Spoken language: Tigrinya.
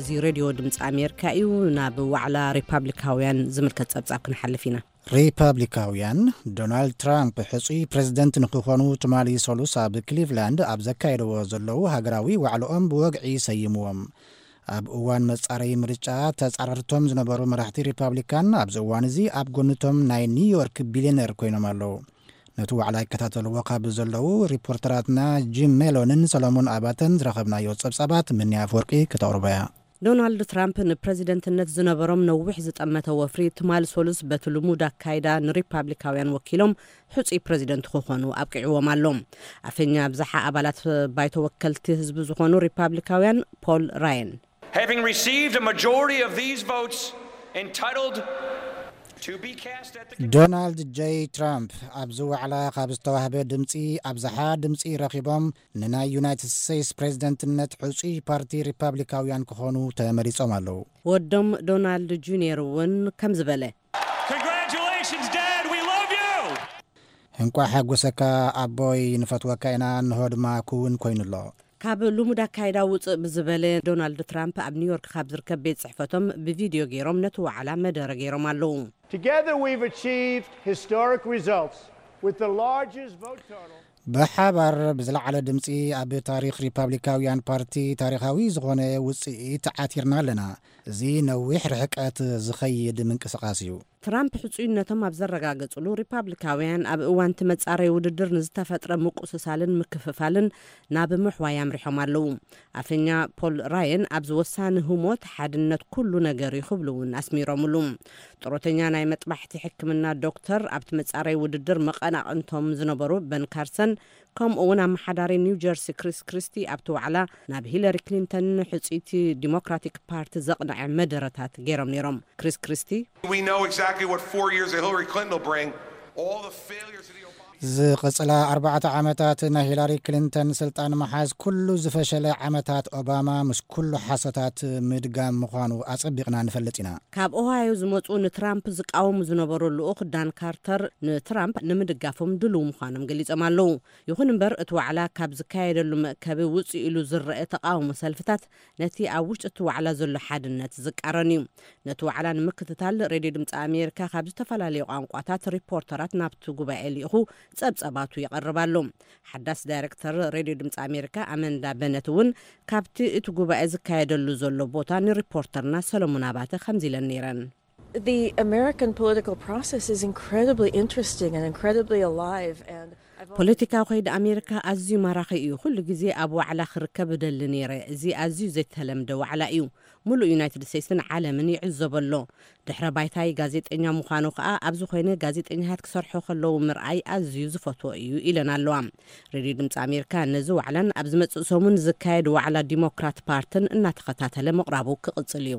እዚ ሬድዮ ድምጺ ኣሜሪካ እዩ። ናብ ዋዕላ ሪፓብሊካውያን ዝምልከት ጸብጻብ ክንሓልፍ ኢና። ሪፓብሊካውያን፣ ዶናልድ ትራምፕ ሕጹይ ፕረዚደንት ንኽኾኑ ትማሊ ሰሉስ ኣብ ክሊቭላንድ ኣብ ዘካየድዎ ዘለዉ ሃገራዊ ዋዕለኦም ብወግዒ ሰይምዎም። ኣብ እዋን መጻረዪ ምርጫ ተጻረርቶም ዝነበሩ መራሕቲ ሪፓብሊካን ኣብዚ እዋን'ዚ ኣብ ጎኒ'ቶም ናይ ኒውዮርክ ቢልየነር ኮይኖም ኣለዉ። ነቲ ዋዕላ ይከታተልዎ ካብ ዘለዉ ሪፖርተራትና ጂም ሜሎንን ሰሎሞን ኣባተን ዝረኸብናዮ ጸብጻባት ምኒ ኣፍወርቂ ክተቕርቦ'ያ። ዶናልድ ትራምፕ ንፕረዚደንትነት ዝነበሮም ነዊሕ ዝጠመተ ወፍሪ ትማል ሰሉስ በቲ ልሙድ ኣካይዳ ንሪፓብሊካውያን ወኪሎም ሕፁይ ፕረዚደንት ክኾኑ ኣብቒዕዎም ኣሎ። ኣፈኛ ኣብዝሓ ኣባላት ባይቶ ወከልቲ ህዝቢ ዝኾኑ ሪፓብሊካውያን ፖል ራየን፣ Having received a majority of these votes entitled to be cast at the. ዶናልድ ጀይ ትራምፕ ኣብዚ ዋዕላ ካብ ዝተዋህበ ድምጺ ኣብዝሓ ድምጺ ረኺቦም ንናይ ዩናይትድ ስተይስ ፕሬዝደንትነት ዕጹይ ፓርቲ ሪፓብሊካውያን ክኾኑ ተመሪጾም ኣለዉ። ወዶም ዶናልድ ጁንየር እውን ከምዚ በለ። እንቋዕ ሓጎሰካ ኣቦይ ንፈትወካ ኢና እንሆ ድማ ክውን ኮይኑ ኣሎ። ካብ ልሙድ ኣካይዳ ውጽእ ብዝበለ፣ ዶናልድ ትራምፕ ኣብ ኒውዮርክ ካብ ዝርከብ ቤት ጽሕፈቶም ብቪድዮ ገይሮም ነቲ ዋዕላ መደረ ገይሮም ኣለዉ። ብሓባር ብዝለዓለ ድምጺ ኣብ ታሪኽ ሪፓብሊካውያን ፓርቲ ታሪኻዊ ዝኾነ ውጽኢት ዓቲርና ኣለና። እዚ ነዊሕ ርሕቀት ዝኸይድ ምንቅስቓስ እዩ። ትራምፕ ሕጹይነቶም ኣብ ዘረጋገጹሉ፣ ሪፓብሊካውያን ኣብ እዋን'ቲ መጻረዪ ውድድር ንዝተፈጥረ ምቁስሳልን ምክፍፋልን ናብ ምሕዋይ ኣምሪሖም ኣለዉ። ኣፈኛ ፖል ራየን ኣብዚ ወሳኒ ህሞት ሓድነት ኩሉ ነገር እዩ ክብሉ እውን ኣስሚሮምሉ። ጥሮተኛ ናይ መጥባሕቲ ሕክምና ዶክተር፣ ኣብቲ መጻረዪ ውድድር መቐናቕንቶም ዝነበሩ በን ካርሰን ከምኡ'ውን ኣመሓዳሪ ኒው ጀርሲ ክሪስ ክሪስቲ ኣብቲ ዋዕላ ናብ ሂለሪ ክሊንተን ሕጽይቲ ዲሞክራቲክ ፓርቲ ዘቕንዐ መደረታት ገይሮም ነይሮም። ክሪስ ክሪስቲ። ዝቕጽላ ኣርባዕተ ዓመታት ናይ ሂላሪ ክሊንተን ስልጣን ምሓዝ ኩሉ ዝፈሸለ ዓመታት ኦባማ ምስ ኩሉ ሓሶታት ምድጋም ምዃኑ ኣጸቢቕና ንፈልጥ ኢና። ካብ ኦሃዮ ዝመጹ ንትራምፕ ዝቃወሙ ዝነበሩ ልኡኽ ዳን ካርተር ንትራምፕ ንምድጋፎም ድሉው ምዃኖም ገሊጾም ኣለዉ። ይኹን እምበር እቲ ዋዕላ ካብ ዝካየደሉ መእከቢ ውጽእ ኢሉ ዝረኤ ተቓውሞ ሰልፍታት ነቲ ኣብ ውሽጢ እቲ ዋዕላ ዘሎ ሓድነት ዝቃረን እዩ። ነቲ ዋዕላ ንምክትታል ሬድዮ ድምጺ ኣሜሪካ ካብ ዝተፈላለዩ ቋንቋታት ሪፖርተራት ናብቲ ጉባኤ ልኢኹ ጸብጸባቱ የቐርብ ኣሎ። ሓዳስ ዳይረክተር ሬድዮ ድምጺ ኣሜሪካ ኣመንዳ በነት እውን ካብቲ እቲ ጉባኤ ዝካየደሉ ዘሎ ቦታ ንሪፖርተርና ሰለሙን ኣባተ ከምዚ ኢለን ነይረን። ፖለቲካ ኸይዲ ኣሜሪካ ኣዝዩ ማራኺ እዩ። ኹሉ ግዜ ኣብ ዋዕላ ክርከብ እደሊ ነይረ። እዚ ኣዝዩ ዘይተለምደ ዋዕላ እዩ። ሙሉእ ዩናይትድ ስቴትስን ዓለምን ይዕዘቦ ኣሎ። ድሕረ ባይታይ ጋዜጠኛ ምዃኑ ኸኣ ኣብዚ ኮይነ ጋዜጠኛታት ክሰርሑ ከለዉ ምርኣይ ኣዝዩ ዝፈትዎ እዩ ኢለን ኣለዋ። ሬድዮ ድምጺ ኣሜሪካ ነዚ ዋዕላን ኣብ ዝመጽእ ሰሙን ዝካየድ ዋዕላ ዲሞክራት ፓርትን እናተኸታተለ ምቕራቡ ክቕጽል እዩ።